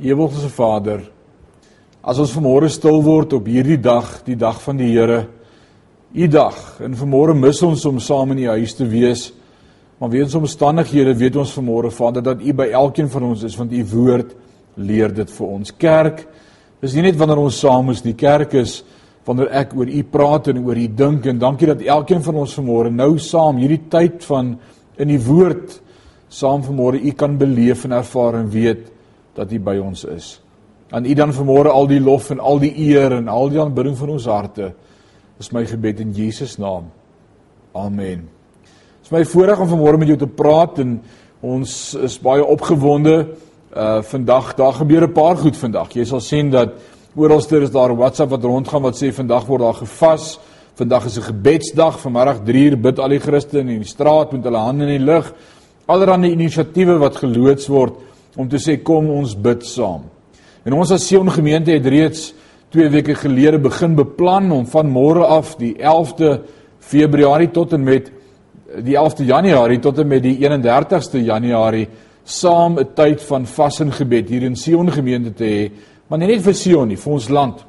Ewelse Vader, as ons vanmôre stil word op hierdie dag, die dag van die Here, u dag, en vanmôre mis ons om saam in u huis te wees, maar weens omstandighede weet ons vanmôre Vader dat u by elkeen van ons is want u woord leer dit vir ons. Kerk is nie net wanneer ons saam is, die kerk is wanneer ek oor u praat en oor u dink en dankie dat elkeen van ons vanmôre nou saam hierdie tyd van in die woord saam vanmôre u kan beleef en ervaar en weet dat U by ons is. Aan U dan vanmôre al die lof en al die eer en al die aanbidding van ons harte. Is my gebed in Jesus naam. Amen. Dit is my voorreg om vanmôre met jou te praat en ons is baie opgewonde. Uh vandag daar gebeur 'n paar goed vandag. Jy sal sien dat oralste is daar WhatsApp wat rondgaan wat sê vandag word daar gevas. Vandag is 'n gebedsdag. Vanmiddag 3uur bid al die Christene in die straat met hulle hande in die lug. Allerhande inisiatiewe wat geloods word om te sê kom ons bid saam. En ons as Sion gemeente het reeds 2 weke gelede begin beplan om van môre af die 11de Februarie tot en met die 11de Januarie tot en met die 31ste Januarie saam 'n tyd van vas en gebed hier in Sion gemeente te hê, maar nie net vir Sion nie, vir ons land.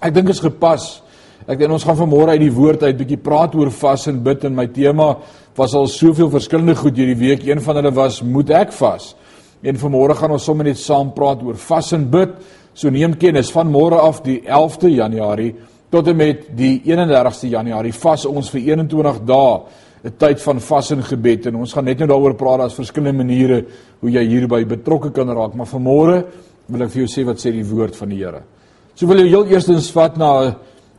Ek dink dit is gepas. Ek dink ons gaan vanmôre uit die woord uit bietjie praat oor vas en bid en my tema was al soveel verskillende goed hierdie week. Een van hulle was moet ek vas? En vanmôre gaan ons sommer net saam praat oor vas en bid. So neem kennis van môre af die 11de Januarie tot en met die 31ste Januarie vas ons vir 21 dae 'n tyd van vas en gebed en ons gaan net nou daaroor praat daar's verskillende maniere hoe jy hierby betrokke kan raak maar vanmôre wil ek vir jou sê wat sê die woord van die Here. So wil jy heel eerstens vat na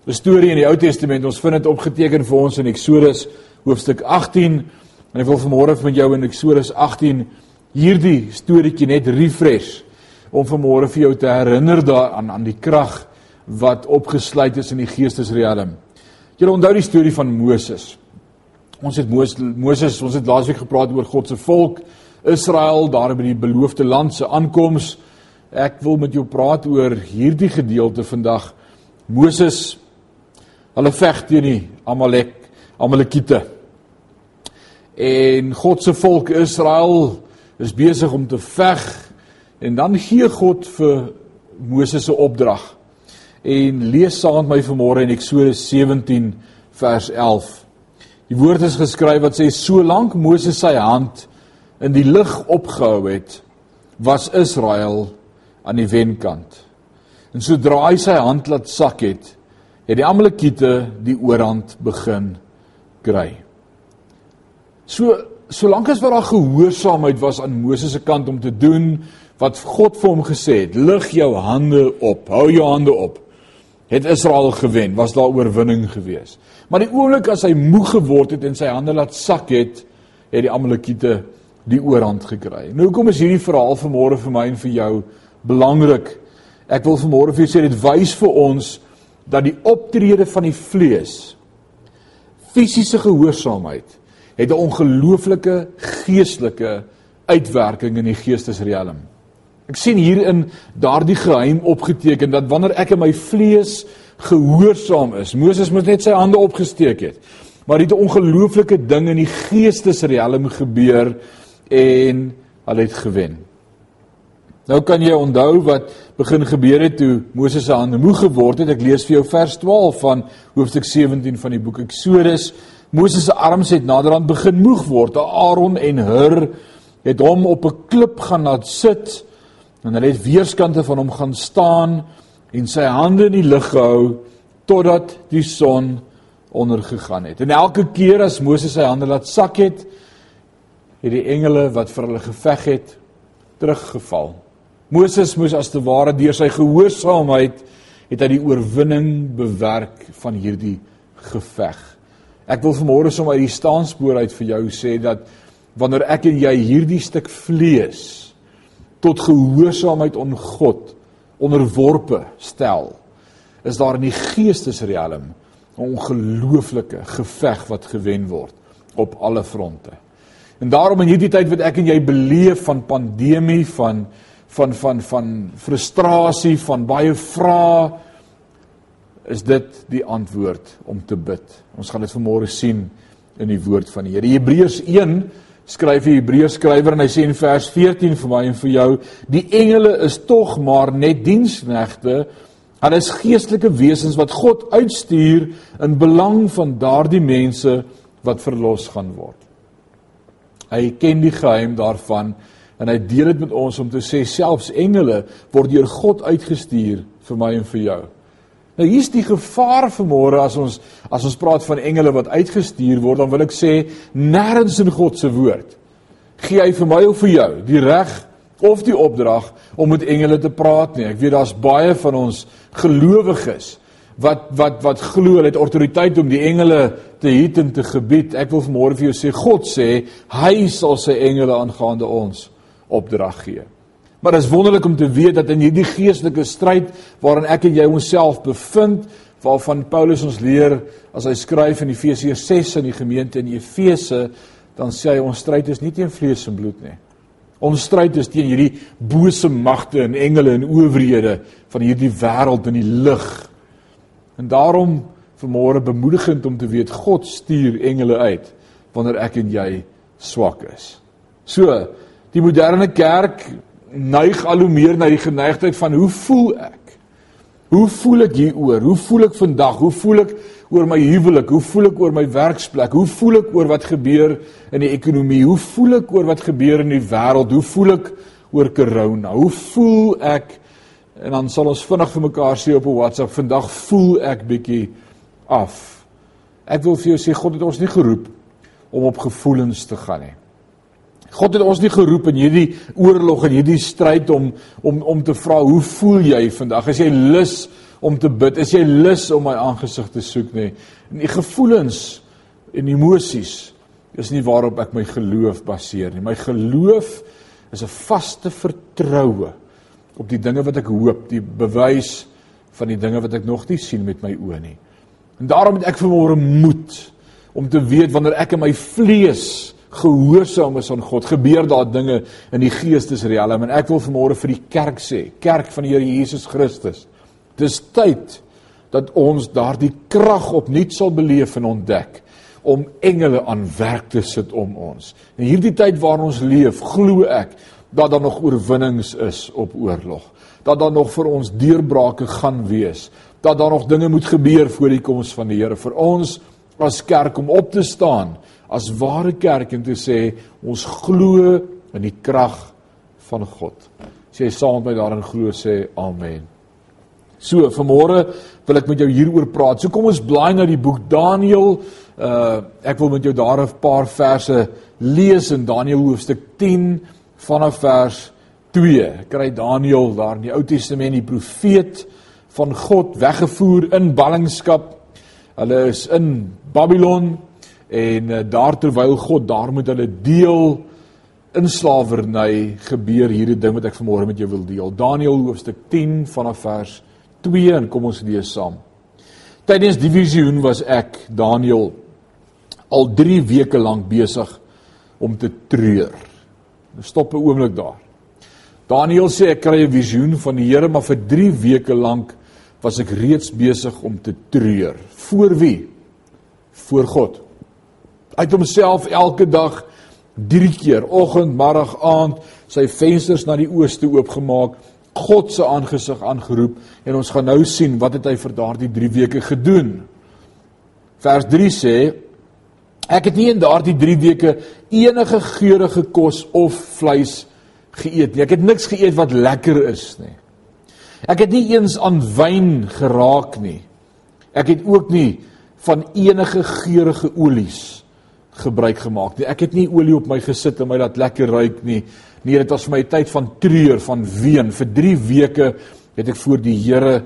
'n storie in die Ou Testament. Ons vind dit opgeteken vir ons in Eksodus hoofstuk 18 en ek wil vanmôre met jou in Eksodus 18 hierdie storieetjie net refresh om vanmôre vir jou te herinner daaraan aan die krag wat opgesluit is in die geestesriem. Jy onthou die storie van Moses. Ons het Moses, ons het laasweek gepraat oor God se volk Israel daar by die beloofde land se aankoms. Ek wil met jou praat oor hierdie gedeelte vandag. Moses hulle veg teen die Amalek, Amalekiete. En God se volk Israel is besig om te veg en dan gee God vir Moses 'n opdrag. En lees saam met my vanmôre in Eksodus 17 vers 11. Die woord is geskryf wat sê solank Moses sy hand in die lug opgehou het, was Israel aan die wenkant. En sodra hy sy hand laat sak het, het die Amalekiete die oorhand begin kry. So solank as wat daar gehoorsaamheid was aan Moses se kant om te doen wat God vir hom gesê het, lig jou hande op, hou jou hande op. Het Israel gewen, was daar oorwinning gewees. Maar die oomblik as hy moeg geword het en sy hande laat sak het, het die Amalekiete die oorhand gekry. Nou hoekom is hierdie verhaal vanmôre vir my en vir jou belangrik? Ek wil vanmôre vir julle sê dit wys vir ons dat die optrede van die vlees fisiese gehoorsaamheid het 'n ongelooflike geestelike uitwerking in die geestesriem. Ek sien hierin daardie geheim opgeteken dat wanneer ek in my vlees gehoorsaam is, Moses moet net sy hande opgesteek het. Maar dit 'n ongelooflike ding in die geestesriem gebeur en hulle het gewen. Nou kan jy onthou wat begin gebeur het toe Moses se hande moeg geword het. Ek lees vir jou vers 12 van hoofstuk 17 van die boek Eksodus. Moses se arms het naderhand begin moeg word. Aaron en Hur het hom op 'n klip gaan laat sit en hulle het weerskante van hom gaan staan en sy hande in die lug gehou totdat die son ondergegaan het. En elke keer as Moses sy hande laat sak het, het die engele wat vir hulle geveg het teruggeval. Moses moes as te ware deur sy gehoorsaamheid het hy die oorwinning bewerk van hierdie geveg. Ek wil vanmôre sommer uit die staanspoor uit vir jou sê dat wanneer ek en jy hierdie stuk vlees tot gehoorsaamheid aan God onderworpe stel, is daar in die geestesriem 'n ongelooflike geveg wat gewen word op alle fronte. En daarom in hierdie tyd wat ek en jy beleef van pandemie, van van van van frustrasie, van baie vrae is dit die antwoord om te bid. Ons gaan dit vanmôre sien in die woord van die Here. Hebreërs 1 skryf die Hebreërs skrywer en hy sê in vers 14 vir my en vir jou, die engele is tog maar net diensknegte. Hulle is geestelike wesens wat God uitstuur in belang van daardie mense wat verlos gaan word. Hy ken die geheim daarvan en hy deel dit met ons om te sê selfs engele word deur God uitgestuur vir my en vir jou. Nou hier's die gevaar vir môre as ons as ons praat van engele wat uitgestuur word, dan wil ek sê nêrens in God se woord gee hy vir my of vir jou die reg of die opdrag om met engele te praat nie. Ek weet daar's baie van ons gelowiges wat wat wat glo hulle het autoriteit om die engele te hiet en te gebied. Ek wil vanmôre vir jou sê God sê hy sal sy engele aangaande ons opdrag gee. Maar dit is wonderlik om te weet dat in hierdie geestelike stryd waarin ek en jy onsself bevind, waarvan Paulus ons leer as hy skryf in Efesiërs 6 in die gemeente in Efese, dan sê hy ons stryd is nie teen vlees en bloed nie. Ons stryd is teen hierdie bose magte en engele en owerhede van hierdie wêreld in die lig. En daarom vanmôre bemoedigend om te weet God stuur engele uit wanneer ek en jy swak is. So, die moderne kerk neig al hoe meer na die geneigtheid van hoe voel ek? Hoe voel ek hieroor? Hoe voel ek vandag? Hoe voel ek oor my huwelik? Hoe voel ek oor my werksplek? Hoe voel ek oor wat gebeur in die ekonomie? Hoe voel ek oor wat gebeur in die wêreld? Hoe voel ek oor corona? Hoe voel ek en dan sal ons vinnig vir mekaar sê op 'n WhatsApp, vandag voel ek bietjie af. Ek wil vir jou sê God het ons nie geroep om op gevoelens te gaan nie. God het ons nie geroep in hierdie oorlog en hierdie stryd om om om te vra hoe voel jy vandag? Is jy lus om te bid? Is jy lus om my aangesig te soek nie? En die gevoelens en emosies is nie waarop ek my geloof baseer nie. My geloof is 'n vaste vertroue op die dinge wat ek hoop, die bewys van die dinge wat ek nog nie sien met my oë nie. En daarom het ek vanmôre moed om te weet wanneer ek in my vlees gehoorsaam is aan God, gebeur daar dinge in die geestesriem en ek wil vanmôre vir die kerk sê, kerk van die Here Jesus Christus. Dis tyd dat ons daardie krag opnuut sal beleef en ontdek om engele aan werk te sit om ons. In hierdie tyd waarin ons leef, glo ek dat daar nog oorwinnings is op oorlog. Dat daar nog vir ons deurbrake gaan wees. Dat daar nog dinge moet gebeur voor die koms van die Here vir ons as kerk om op te staan as ware kerk en te sê ons glo in die krag van God. Jy saam met my daarin glo sê amen. So, vanmôre wil ek met jou hieroor praat. So kom ons blaai na die boek Daniël. Uh ek wil met jou daar 'n paar verse lees in Daniël hoofstuk 10 vanaf vers 2. Kry Daniël daar in die Ou Testament die profeet van God weggevoer in ballingskap. Hulle is in Babylon en uh, daar terwyl God daar met hulle deel in slawerny gebeur hierdie ding wat ek vanmôre met jou wil deel. Daniël hoofstuk 10 vanaf vers 2 en kom ons lees saam. Tydens die visioen was ek Daniël al 3 weke lank besig om te treur. Nou stop 'n oomblik daar. Daniël sê ek kry 'n visioen van die Here, maar vir 3 weke lank was ek reeds besig om te treur. Voor wie? Voor God. Het homself elke dag 3 keer, oggend, middag, aand, sy vensters na die ooste oopgemaak, God se aangesig aangeroep en ons gaan nou sien wat het hy vir daardie 3 weke gedoen. Vers 3 sê ek het nie in daardie 3 weke enige geurende kos of vleis geëet nie. Ek het niks geëet wat lekker is nie. Ek het nie eens aan wyn geraak nie. Ek het ook nie van enige geurende olies gebruik gemaak nie. Ek het nie olie op my gesit en my laat lekker ruik nie. Nee, dit was vir my tyd van treur, van ween. Vir 3 weke het ek voor die Here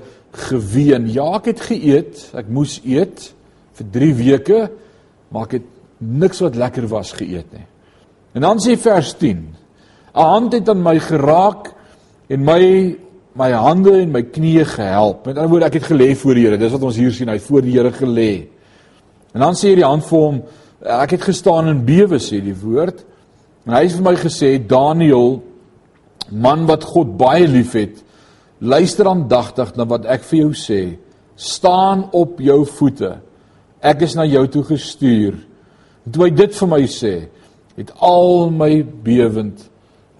geween. Ja, ek het geëet, ek moes eet vir 3 weke, maar ek het niks wat lekker was geëet nie. En dan sê vers 10: 'n Hand het aan my geraak en my my hande en my knieë gehelp. Met ander woorde, ek het gelê voor die Here. Dis wat ons hier sien, hy voor die Here gelê. En dan sê die hand vir hom: ek het gestaan in bewe sê die woord. En hy het vir my gesê Daniël man wat God baie liefhet, luister aandagtig na wat ek vir jou sê. Staan op jou voete. Ek is na jou toe gestuur. Toe hy dit vir my sê, het al my bewend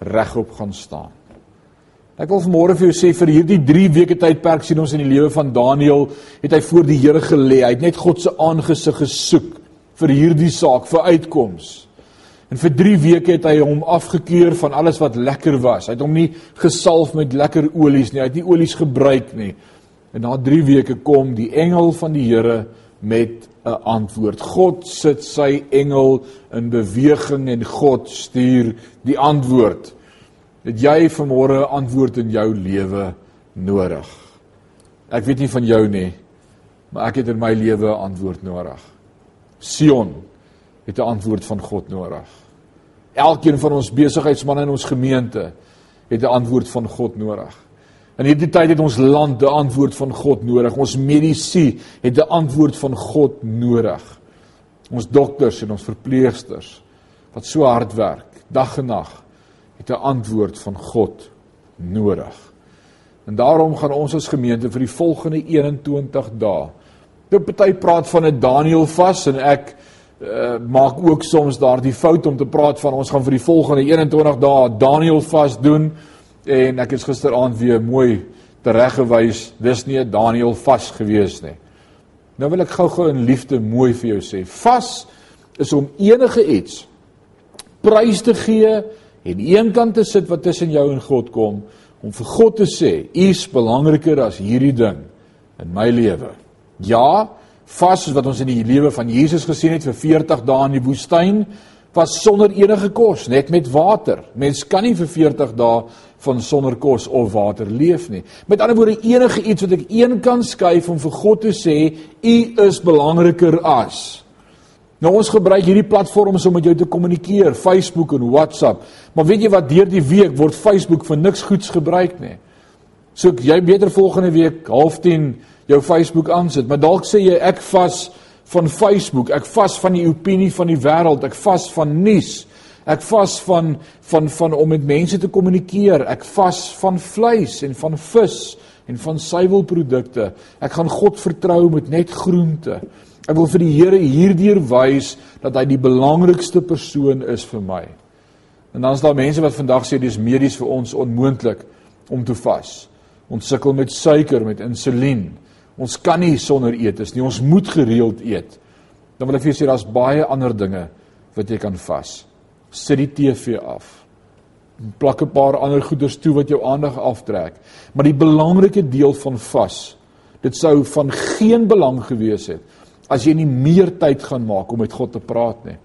regop gaan staan. Ek wil vanmôre vir jou sê vir hierdie 3 weke tydperk sien ons in die lewe van Daniël het hy voor die Here gelê. Hy het net God se aangesig gesoek vir hierdie saak, vir uitkoms. En vir 3 weke het hy hom afgekeur van alles wat lekker was. Hy het hom nie gesalf met lekker olies nie. Hy het nie olies gebruik nie. En na 3 weke kom die engel van die Here met 'n antwoord. God sit sy engel in beweging en God stuur die antwoord. Het jy vanmôre 'n antwoord in jou lewe nodig? Ek weet nie van jou nie, maar ek het in my lewe 'n antwoord nodig. Sion het 'n antwoord van God nodig. Elkeen van ons besigheidsmense in ons gemeente het 'n antwoord van God nodig. In hierdie tyd het ons land 'n antwoord van God nodig. Ons medisy het 'n antwoord van God nodig. Ons dokters en ons verpleegsters wat so hard werk, dag en nag het 'n antwoord van God nodig. En daarom gaan ons as gemeente vir die volgende 21 dae. Dit party praat van 'n Daniël vas en ek uh, maak ook soms daardie fout om te praat van ons gaan vir die volgende 21 dae Daniël vas doen en ek is gisteraand weer mooi tereggewys dis nie 'n Daniël vas gewees nie. Nou wil ek gou-gou in liefde mooi vir jou sê. Vas is om enige iets prys te gee en een kant te sit wat tussen jou en God kom om vir God te sê, U is belangriker as hierdie ding in my lewe. Ja, vas soos wat ons in die lewe van Jesus gesien het vir 40 dae in die woestyn, was sonder enige kos, net met water. Mens kan nie vir 40 dae van sonder kos of water leef nie. Met ander woorde, enige iets wat ek een kan skuif om vir God te sê, U is belangriker as Nou ons gebruik hierdie platforms om met jou te kommunikeer, Facebook en WhatsApp. Maar weet jy wat deur die week word Facebook vir niks goeds gebruik nie. So jy beter volgende week 0.10 jou Facebook aansit, maar dalk sê jy ek vas van Facebook, ek vas van die opinie van die wêreld, ek vas van nuus. Ek vas van van van om met mense te kommunikeer. Ek vas van vleis en van vis en van suiwelprodukte. Ek gaan God vertrou met net groente. Ek wil vir die Here hierdeur wys dat hy die belangrikste persoon is vir my. En dan is daar mense wat vandag sê dis medies vir ons onmoontlik om te vas. Ons sukkel met suiker, met insulien. Ons kan nie sonder eet is nie. Ons moet gereeld eet. Dan wil ek vir julle sê daar's baie ander dinge wat jy kan vas. Sit die TV af. Plak 'n paar ander goeders toe wat jou aandag aftrek. Maar die belangrike deel van vas, dit sou van geen belang gewees het as jy nie meer tyd gaan maak om met God te praat nie.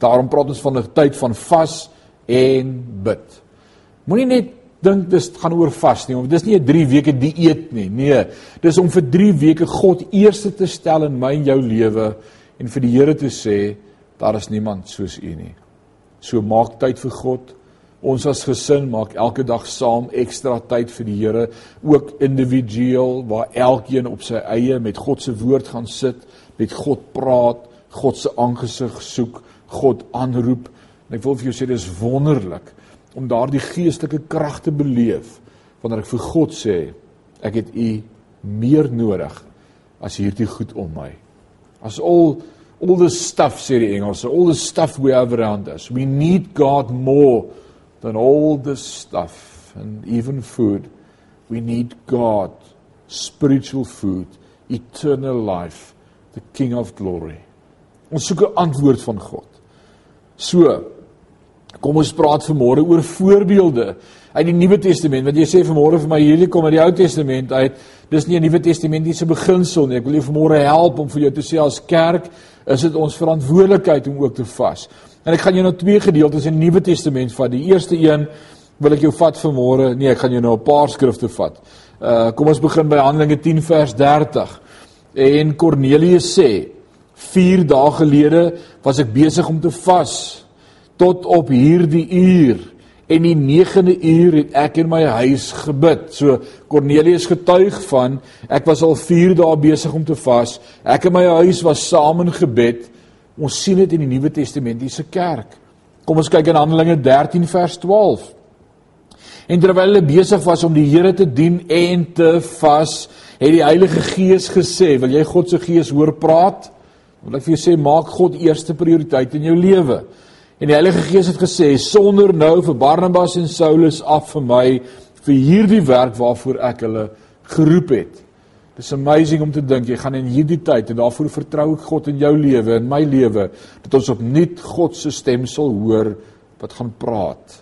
Daarom praat ons van 'n tyd van vas en bid. Moenie net dink dis gaan oor vas nie, dis nie 'n 3 weke dieet nie. Nee, dis om vir 3 weke God eerste te stel in my en jou lewe en vir die Here te sê daar is niemand soos U nie. So maak tyd vir God. Ons as gesin maak elke dag saam ekstra tyd vir die Here, ook individueel waar elkeen op sy eie met God se woord gaan sit, met God praat, God se aangesig soek, God aanroep. En ek wil vir jou sê dis wonderlik om daardie geestelike krag te beleef wanneer ek vir God sê ek het u meer nodig as hierdie goed om my. As al all the stuff sê die Engelse, all the stuff we have around us. We need God more than all this stuff and even food. We need God, spiritual food, eternal life, the King of glory. Ons soek 'n antwoord van God. So, kom ons praat vanmôre oor voorbeelde uit die Nuwe Testament. Wat jy sê vanmôre vir my hierdie kom uit die Ou Testament uit. Dis nie 'n Nuwe Testamentiese beginsel nie. Ek wil jou vanmôre help om vir jou te sê as kerk is dit ons verantwoordelikheid om ook te vas. En ek gaan jou nou twee gedeeltes in die Nuwe Testament vat. Die eerste een wil ek jou vat vanmôre. Nee, ek gaan jou nou 'n paar skrifte vat. Uh kom ons begin by Handelinge 10 vers 30. En Kornelius sê: "4 dae gelede was ek besig om te vas tot op hierdie uur en die 9de uur het ek in my huis gebid." So Kornelius getuig van ek was al 4 dae besig om te vas. Ek in my huis was saam in gebed. Ons sien dit in die Nuwe Testamentiese kerk. Kom ons kyk in Handelinge 13 vers 12. En terwyl hulle besig was om die Here te dien en te vas, het die Heilige Gees gesê, "Wil jy God se Gees hoor praat?" Wil ek vir jou sê, maak God eerste prioriteit in jou lewe. En die Heilige Gees het gesê sonder nou vir Barnabas en Saulus af vir my vir hierdie werk waarvoor ek hulle geroep het. Dis amazing om te dink jy gaan in hierdie tyd en daarvoor vertrou ek God in jou lewe en my lewe dat ons opnuut God se stem sal hoor wat gaan praat.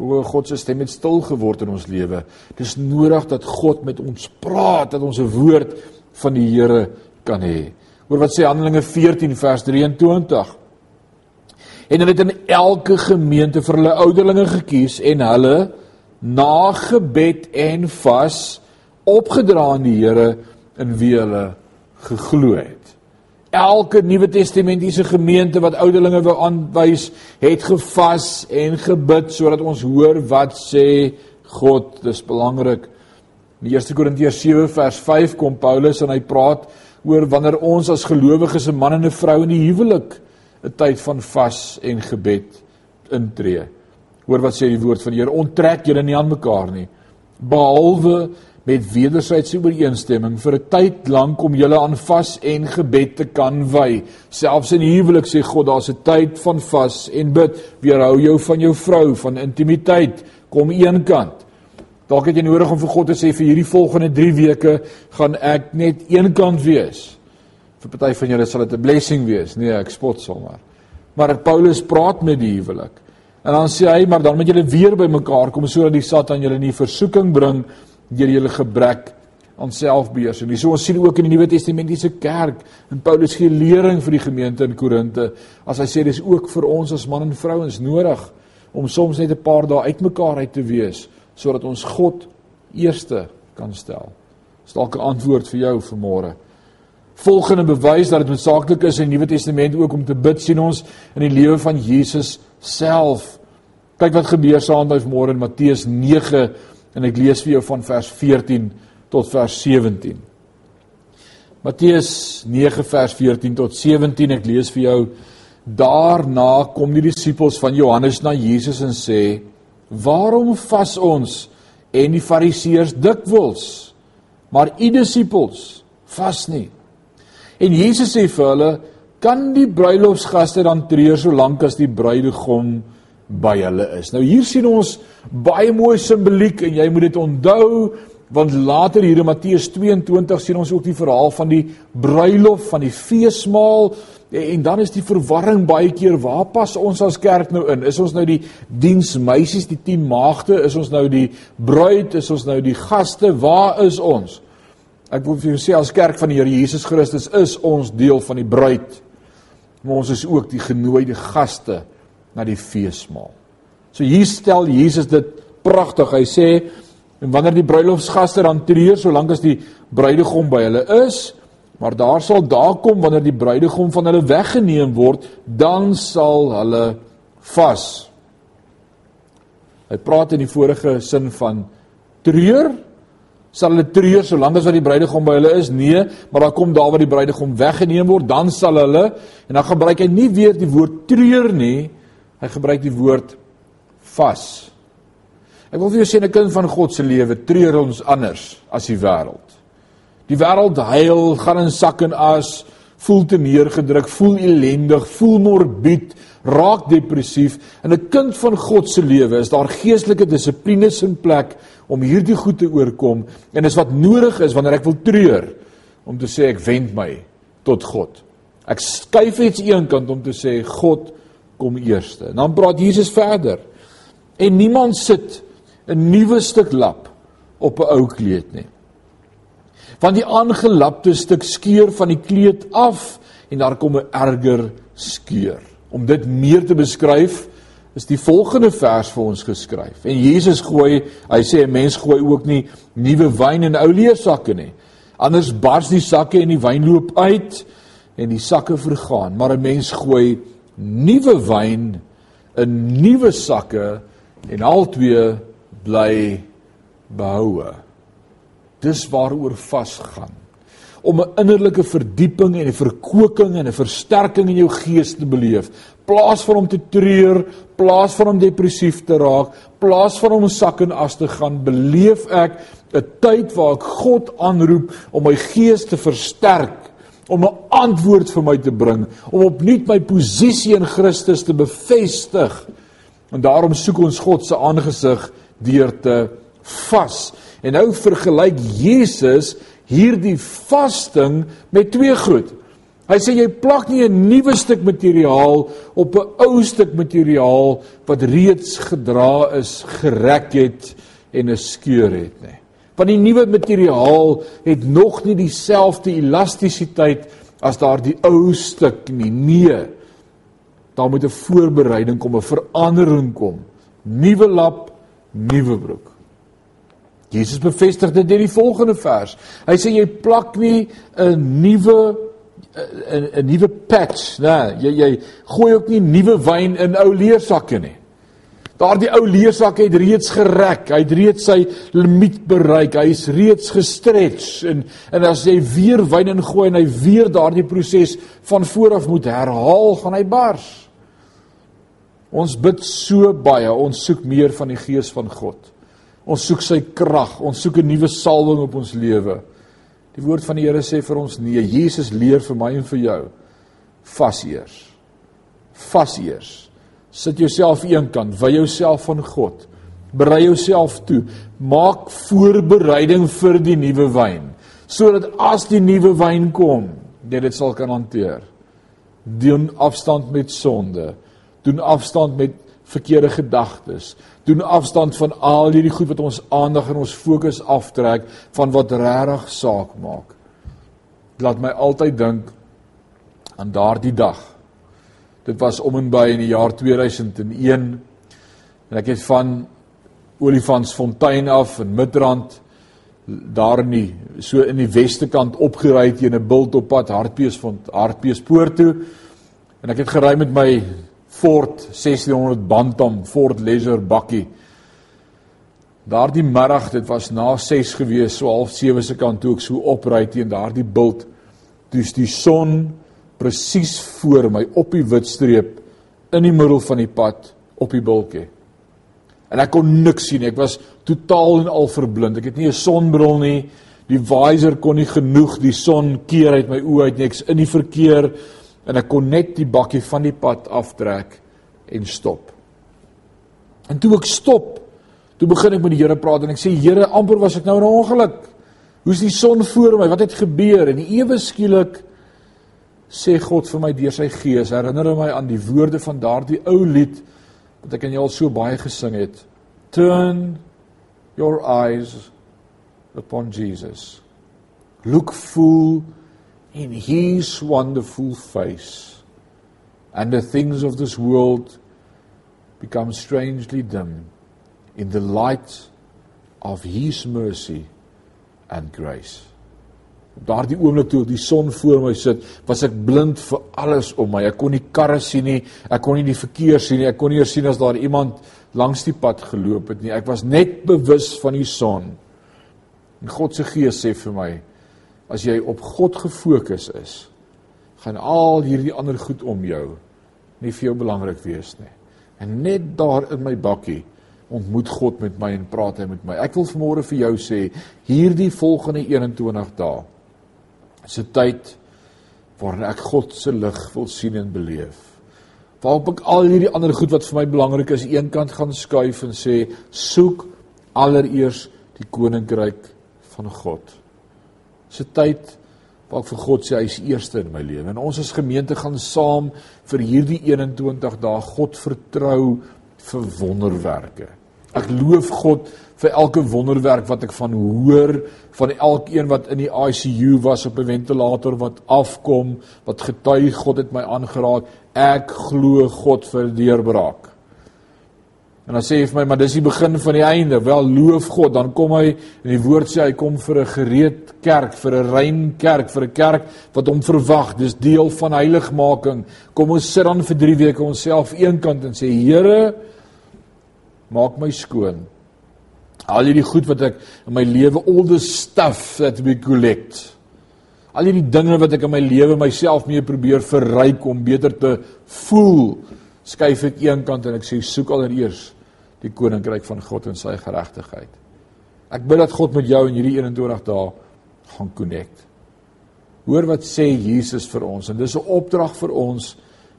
Hoe God se stem het stil geword in ons lewe. Dis nodig dat God met ons praat, dat ons 'n woord van die Here kan hê. Hoor wat sê Handelinge 14 vers 23. En hulle het in elke gemeente vir hulle ouderlinge gekies en hulle na gebed en vas opgedra aan die Here in wie hulle geglo het. Elke Nuwe Testamentiese gemeente wat ouderlinge wou aanwys, het gevas en gebid sodat ons hoor wat sê God. Dis belangrik. In 1 Korintiërs 7 vers 5 kom Paulus en hy praat oor wanneer ons as gelowiges 'n man en 'n vrou in die huwelik 'n tyd van vas en gebed intree. Hoor wat sê die woord van die Here, onttrek julle nie aan mekaar nie behalwe met wederwysige ooreenstemming vir 'n tyd lank om julle aan vas en gebed te kan wy. Selfs in huwelik sê God daar's 'n tyd van vas en bid. Weerhou jou van jou vrou van intimiteit. Kom eenkant. Dalk het jy nodig om vir God te sê vir hierdie volgende 3 weke gaan ek net eenkant wees. Vir party van julle sal dit 'n blessing wees. Nee, ek spot sommer. Maar Paulus praat met die huwelik. En dan sê hy, maar dan moet julle weer bymekaar kom sodat die Satan julle nie versoeking bring deur julle gebrek aan selfbeheersing. Dis so ons sien ook in die Nuwe Testamentiese kerk en Paulus gee lering vir die gemeente in Korinte as hy sê dis ook vir ons as man en vrouens nodig om soms net 'n paar dae uitmekaar uit te wees sodat ons God eerste kan stel. Dis dalk 'n antwoord vir jou vanmôre. Volgende bewys dat dit noodsaaklik is in die Nuwe Testament ook om te bid sien ons in die lewe van Jesus self. Kyk wat gebeur saam met môre in Matteus 9 en ek lees vir jou van vers 14 tot vers 17. Matteus 9 vers 14 tot 17 ek lees vir jou daarna kom die disippels van Johannes na Jesus en sê waarom vas ons en die fariseërs dikwels maar u disippels vas nie en Jesus sê vir hulle kan die bruilofsgaste dan treur solank as die bruidegom by hulle is. Nou hier sien ons baie mooi simboliek en jy moet dit onthou want later hier in Matteus 22 sien ons ook die verhaal van die bruilof van die feesmaal en dan is die verwarring baie keer waar pas ons as kerk nou in? Is ons nou die diensmeisies, die 10 maagde, is ons nou die bruid, is ons nou die gaste? Waar is ons? Ek wil vir julle sê as kerk van die Here Jesus Christus is ons deel van die bruid. Maar ons is ook die genooide gaste na die feesmaal. So hier stel Jesus dit pragtig. Hy sê en wanneer die bruilofsgaste dan treur solank as die bruidegom by hulle is, maar daar sal daar kom wanneer die bruidegom van hulle weggeneem word, dan sal hulle vas. Hy praat in die vorige sin van treur sal hulle treur solank as wat die bruidegom by hulle is? Nee, maar dan kom daar waar die bruidegom weggeneem word, dan sal hulle en dan gebruik hy nie weer die woord treur nie, Hy gebruik die woord vas. Ek wil vir jou sê 'n kind van God se lewe treur ons anders as die wêreld. Die wêreld huil, gaan in sak en as, voel te neergedruk, voel ellendig, voel morbied, raak depressief. In 'n kind van God se lewe is daar geestelike dissiplines in plek om hierdie goed te oorkom en is wat nodig is wanneer ek wil treur om te sê ek wend my tot God. Ek skuif iets eenkant om te sê God kom eerste. En dan praat Jesus verder. En niemand sit 'n nuwe stuk lap op 'n ou kleed nie. Want die aangelapte stuk skeur van die kleed af en daar kom 'n erger skeur. Om dit meer te beskryf is die volgende vers vir ons geskryf. En Jesus gooi, hy sê 'n mens gooi ook nie nuwe wyn in ou leersakke nie. Anders bars die sakke en die wyn loop uit en die sakke vergaan, maar 'n mens gooi nuwe wyn in nuwe sakke en albei bly behoue. Dis waaroor vasgaan. Om 'n innerlike verdieping en 'n verkoeking en 'n versterking in jou gees te beleef, plaas van om te treur, plaas van om depressief te raak, plaas van om sak en as te gaan, beleef ek 'n tyd waar ek God aanroep om my gees te versterk om 'n antwoord vir my te bring, om opnuut my posisie in Christus te bevestig. En daarom soek ons God se aangesig deur te vas. En nou vergelyk Jesus hierdie vasting met twee goed. Hy sê jy plak nie 'n nuwe stuk materiaal op 'n ou stuk materiaal wat reeds gedra is, gerek het en 'n skeur het nie. Want die nuwe materiaal het nog nie dieselfde elastisiteit as daardie ou stuk nie. Nee. Daar moet 'n voorbereiding kom, 'n verandering kom. Nuwe lap, nuwe broek. Jesus bevestig dit in die volgende vers. Hy sê jy plak nie 'n nuwe 'n 'n nuwe patch, né? Jy jy gooi ook nie nuwe wyn in ou leersakke nie. Daardie ou leersak het reeds gerek. Hy het reeds sy limiet bereik. Hy's reeds gestretch en en as jy weer wyn ingooi en hy weer daardie proses van voor af moet herhaal, gaan hy bars. Ons bid so baie, ons soek meer van die gees van God. Ons soek sy krag, ons soek 'n nuwe salwing op ons lewe. Die woord van die Here sê vir ons nee, Jesus leer vir my en vir jou vas eers. Vas eers. Sit jouself eenkant, wy jouself van God. Berei jouself toe. Maak voorbereiding vir die nuwe wyn, sodat as die nuwe wyn kom, jy dit sal kan hanteer. Doen afstand met sonde. Doen afstand met verkeerde gedagtes. Doen afstand van al hierdie goed wat ons aandag en ons fokus aftrek van wat regtig saak maak. Laat my altyd dink aan daardie dag. Dit was om en by in die jaar 2001 en ek het van Olifantsfontein af in Midrand daar in die so in die weste kant opgery teen 'n bult op pad Hartbeesfontein Hartbeespoort toe en ek het gery met my Ford 1600 Bantam Ford Leisure bakkie. Daardie middag, dit was na 6 gewees, so half 7 se kant toe ek so opry teen daardie bult, toe's die son presies voor my op die wit streep in die middel van die pad op die bultjie. En ek kon niks sien. Ek was totaal en al verblind. Ek het nie 'n sonbril nie. Die visor kon nie genoeg die son keer uit my oë uit nie. Ek's in die verkeer en ek kon net die bakkie van die pad aftrek en stop. En toe ek stop, toe begin ek met die Here praat en ek sê Here, amper was ek nou in 'n ongeluk. Hoe's die son voor my? Wat het gebeur? En ewe skielik sê God vir my deur sy gees, herinner my aan die woorde van daardie ou lied wat ek aan jou al so baie gesing het. Turn your eyes upon Jesus. Look full in his wonderful face, and the things of this world become strangely dim in the light of his mercy and grace. Daardie oomblik toe die son voor my sit, was ek blind vir alles om my. Ek kon nie karre sien nie, ek kon nie die verkeer sien nie, ek kon nie eers sien as daar iemand langs die pad geloop het nie. Ek was net bewus van die son. En God se gees sê vir my, as jy op God gefokus is, gaan al hierdie ander goed om jou nie vir jou belangrik wees nie. En net daar in my bakkie ontmoet God met my en praat hy met my. Ek wil vanmôre vir jou sê, hierdie volgende 21 dae is 'n tyd waarin ek God se lig wil sien en beleef. Waarop ek al hierdie ander goed wat vir my belangrik is, eenkant gaan skuif en sê, soek allereers die koninkryk van God se tyd waar ek vir God sê hy is eerste in my lewe. En ons as gemeente gaan saam vir hierdie 21 dae God vertrou vir wonderwerke. Ek loof God vir elke wonderwerk wat ek van hoor, van elkeen wat in die ICU was op 'n ventilator wat afkom, wat getuig God het my aangeraak. Ek glo God vir deurbraak. En dan sê hy vir my, maar dis die begin van die einde. Wel loof God, dan kom hy en die woord sê hy kom vir 'n gereed kerk, vir 'n rein kerk, vir 'n kerk wat hom verwag. Dis deel van heiligmaking. Kom ons sit dan vir 3 weke onsself eenkant en sê Here, maak my skoon. Al hierdie goed wat ek in my lewe all the stuff that we collect. Al hierdie dinge wat ek in my lewe myself mee probeer verryk om beter te voel, skuif ek eenkant en ek sê soek allereers die koninkryk van God en sy geregtigheid. Ek bid dat God met jou in hierdie 21 dae gaan connect. Hoor wat sê Jesus vir ons en dis 'n opdrag vir ons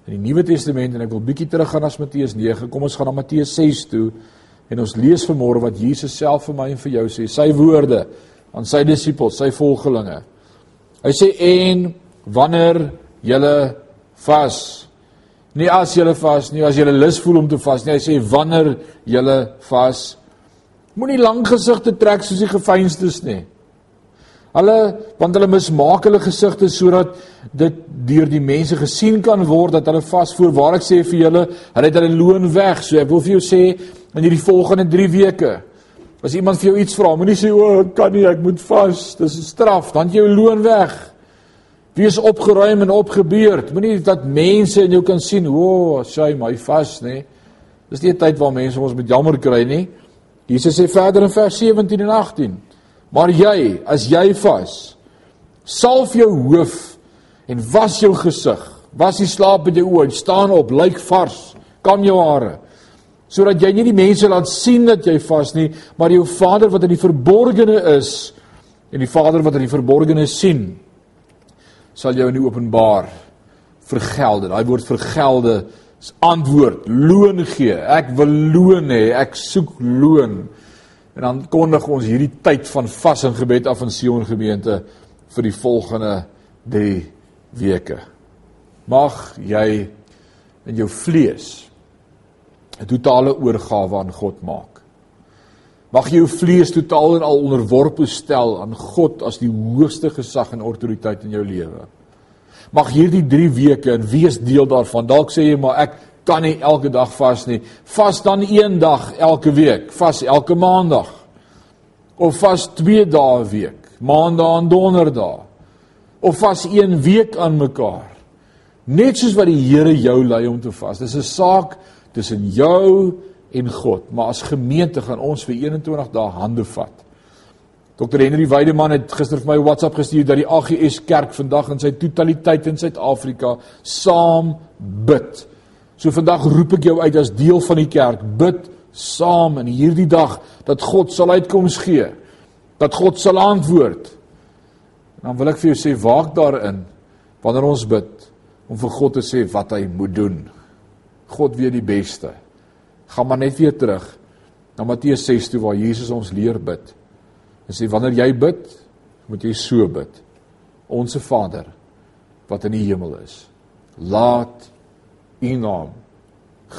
in die Nuwe Testament en ek wil bietjie teruggaan na Matteus 9. Kom ons gaan na Matteus 6 toe en ons lees vanmôre wat Jesus self vir my en vir jou sê, sy woorde aan sy disippels, sy volgelinge. Hy sê en wanneer julle vas nie as julle vas nie as julle lus voel om te vas nie hy sê wanneer julle vas moenie lang gesigte trek soos die gefeinstes nie Hulle want hulle mismaak hulle gesigte sodat dit deur die mense gesien kan word dat hulle vas voor waar ek sê vir julle, hulle het hulle loon weg. So ek wil vir jou sê in hierdie volgende 3 weke as iemand vir jou iets vra, moenie sê o, ek kan nie, ek moet vas. Dis 'n straf, dan jy jou loon weg. Wees opgeruim en opgebeurd. Moenie dat mense in jou kan sien, o, sy my vas, nê. Dis nie 'n tyd waar mense ons met jammer kry nie. Jesus sê verder in vers 17 en 18 Maar jy, as jy vas, salf jou hoof en was jou gesig. Was die slaap in jou oë, staan op, lyk vars, kam jou hare. Sodat jy nie die mense laat sien dat jy vas nie, maar jou Vader wat in die verborgene is en die Vader wat in die verborgene sien, sal jou in die openbaar vergelde. Daai woord vergelde is antwoord, loon gee. Ek wil loon hê, ek soek loon. En dan kondig ons hierdie tyd van vas en gebed af in Sion gemeente vir die volgende 3 weke. Mag jy in jou vlees 'n totale oorgawe aan God maak. Mag jy jou vlees totaal en al onderworpe stel aan God as die hoogste gesag en autoriteit in jou lewe. Mag hierdie 3 weke en wees deel daarvan. Dalk sê jy maar ek kan nie elke dag vas nie. Vas dan een dag elke week, vas elke maandag. Of vas 2 dae 'n week, maandag en donderdag. Of vas 1 week aan mekaar. Net soos wat die Here jou lei om te vas. Dis 'n saak tussen jou en God, maar as gemeente gaan ons vir 21 dae hande vat. Dr Henry Weideman het gister vir my 'n WhatsApp gestuur dat die AGS kerk vandag in sy totaliteit in Suid-Afrika saam bid. So vandag roep ek jou uit as deel van die kerk, bid saam in hierdie dag dat God sal uitkoms gee. Dat God sal antwoord. En dan wil ek vir jou sê waak daarin wanneer ons bid om vir God te sê wat hy moet doen. God weet die beste. Gaan maar net weer terug na Matteus 6 toe waar Jesus ons leer bid. En sê wanneer jy bid, moet jy so bid. Onse Vader wat in die hemel is. Laat u naam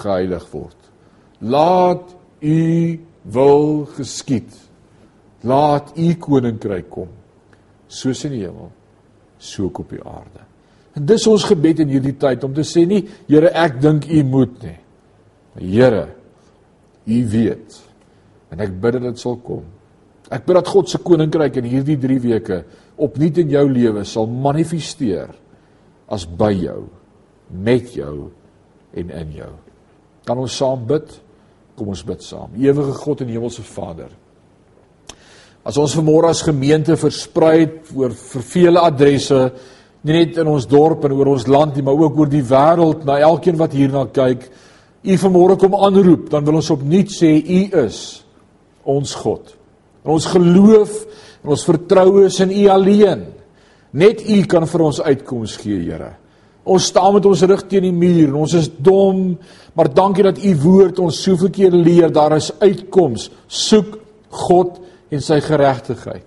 geheilig word. Laat u wil geskied. Laat u koninkryk kom. Soos in die hemel, so ook op die aarde. En dis ons gebed in hierdie tyd om te sê nie Here ek dink u moet nie. Maar Here, u weet. En ek bid dat dit sal kom. Ek bid dat God se koninkryk in hierdie 3 weke opnuut in jou lewe sal manifesteer as by jou, met jou en in jou. Kan ons saam bid? Kom ons bid saam. Ewige God en Hemelse Vader. As ons vanmôre as gemeente versprei oor vir vele adresse, nie net in ons dorp en oor ons land nie, maar ook oor die wêreld, na elkeen wat hierna kyk, U vanmôre kom aanroep, dan wil ons opnuut sê U is ons God. En ons geloof en ons vertroue is in U alleen. Net U kan vir ons uitkoms gee, Here. Ons staan met ons rug teen die muur en ons is dom, maar dankie dat u woord ons soveel keer leer daar is uitkoms. Soek God en sy geregtigheid.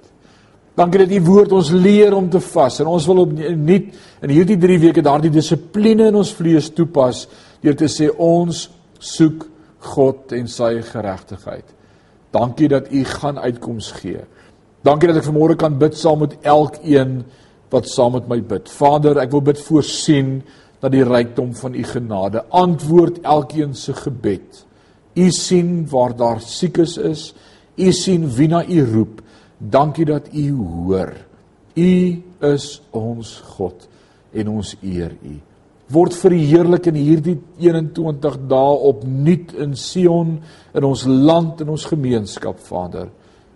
Dankie dat u woord ons leer om te vas en ons wil opnuut in hierdie 3 weke daardie dissipline in ons vlees toepas deur te sê ons soek God en sy geregtigheid. Dankie dat u gaan uitkoms gee. Dankie dat ek vanmôre kan bid saam met elkeen wat saam met my bid. Vader, ek wil bid voorsien dat die rykdom van u genade antwoord elkeen se gebed. U sien waar daar siekes is. U sien wie na u roep. Dankie dat u hoor. U is ons God en ons eer u. Word verheerlik in hierdie 21 dae opnuut in Sion in ons land en ons gemeenskap, Vader.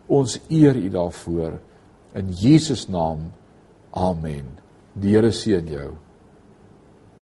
Ons eer u daarvoor in Jesus naam. Amen. Die Here seën jou.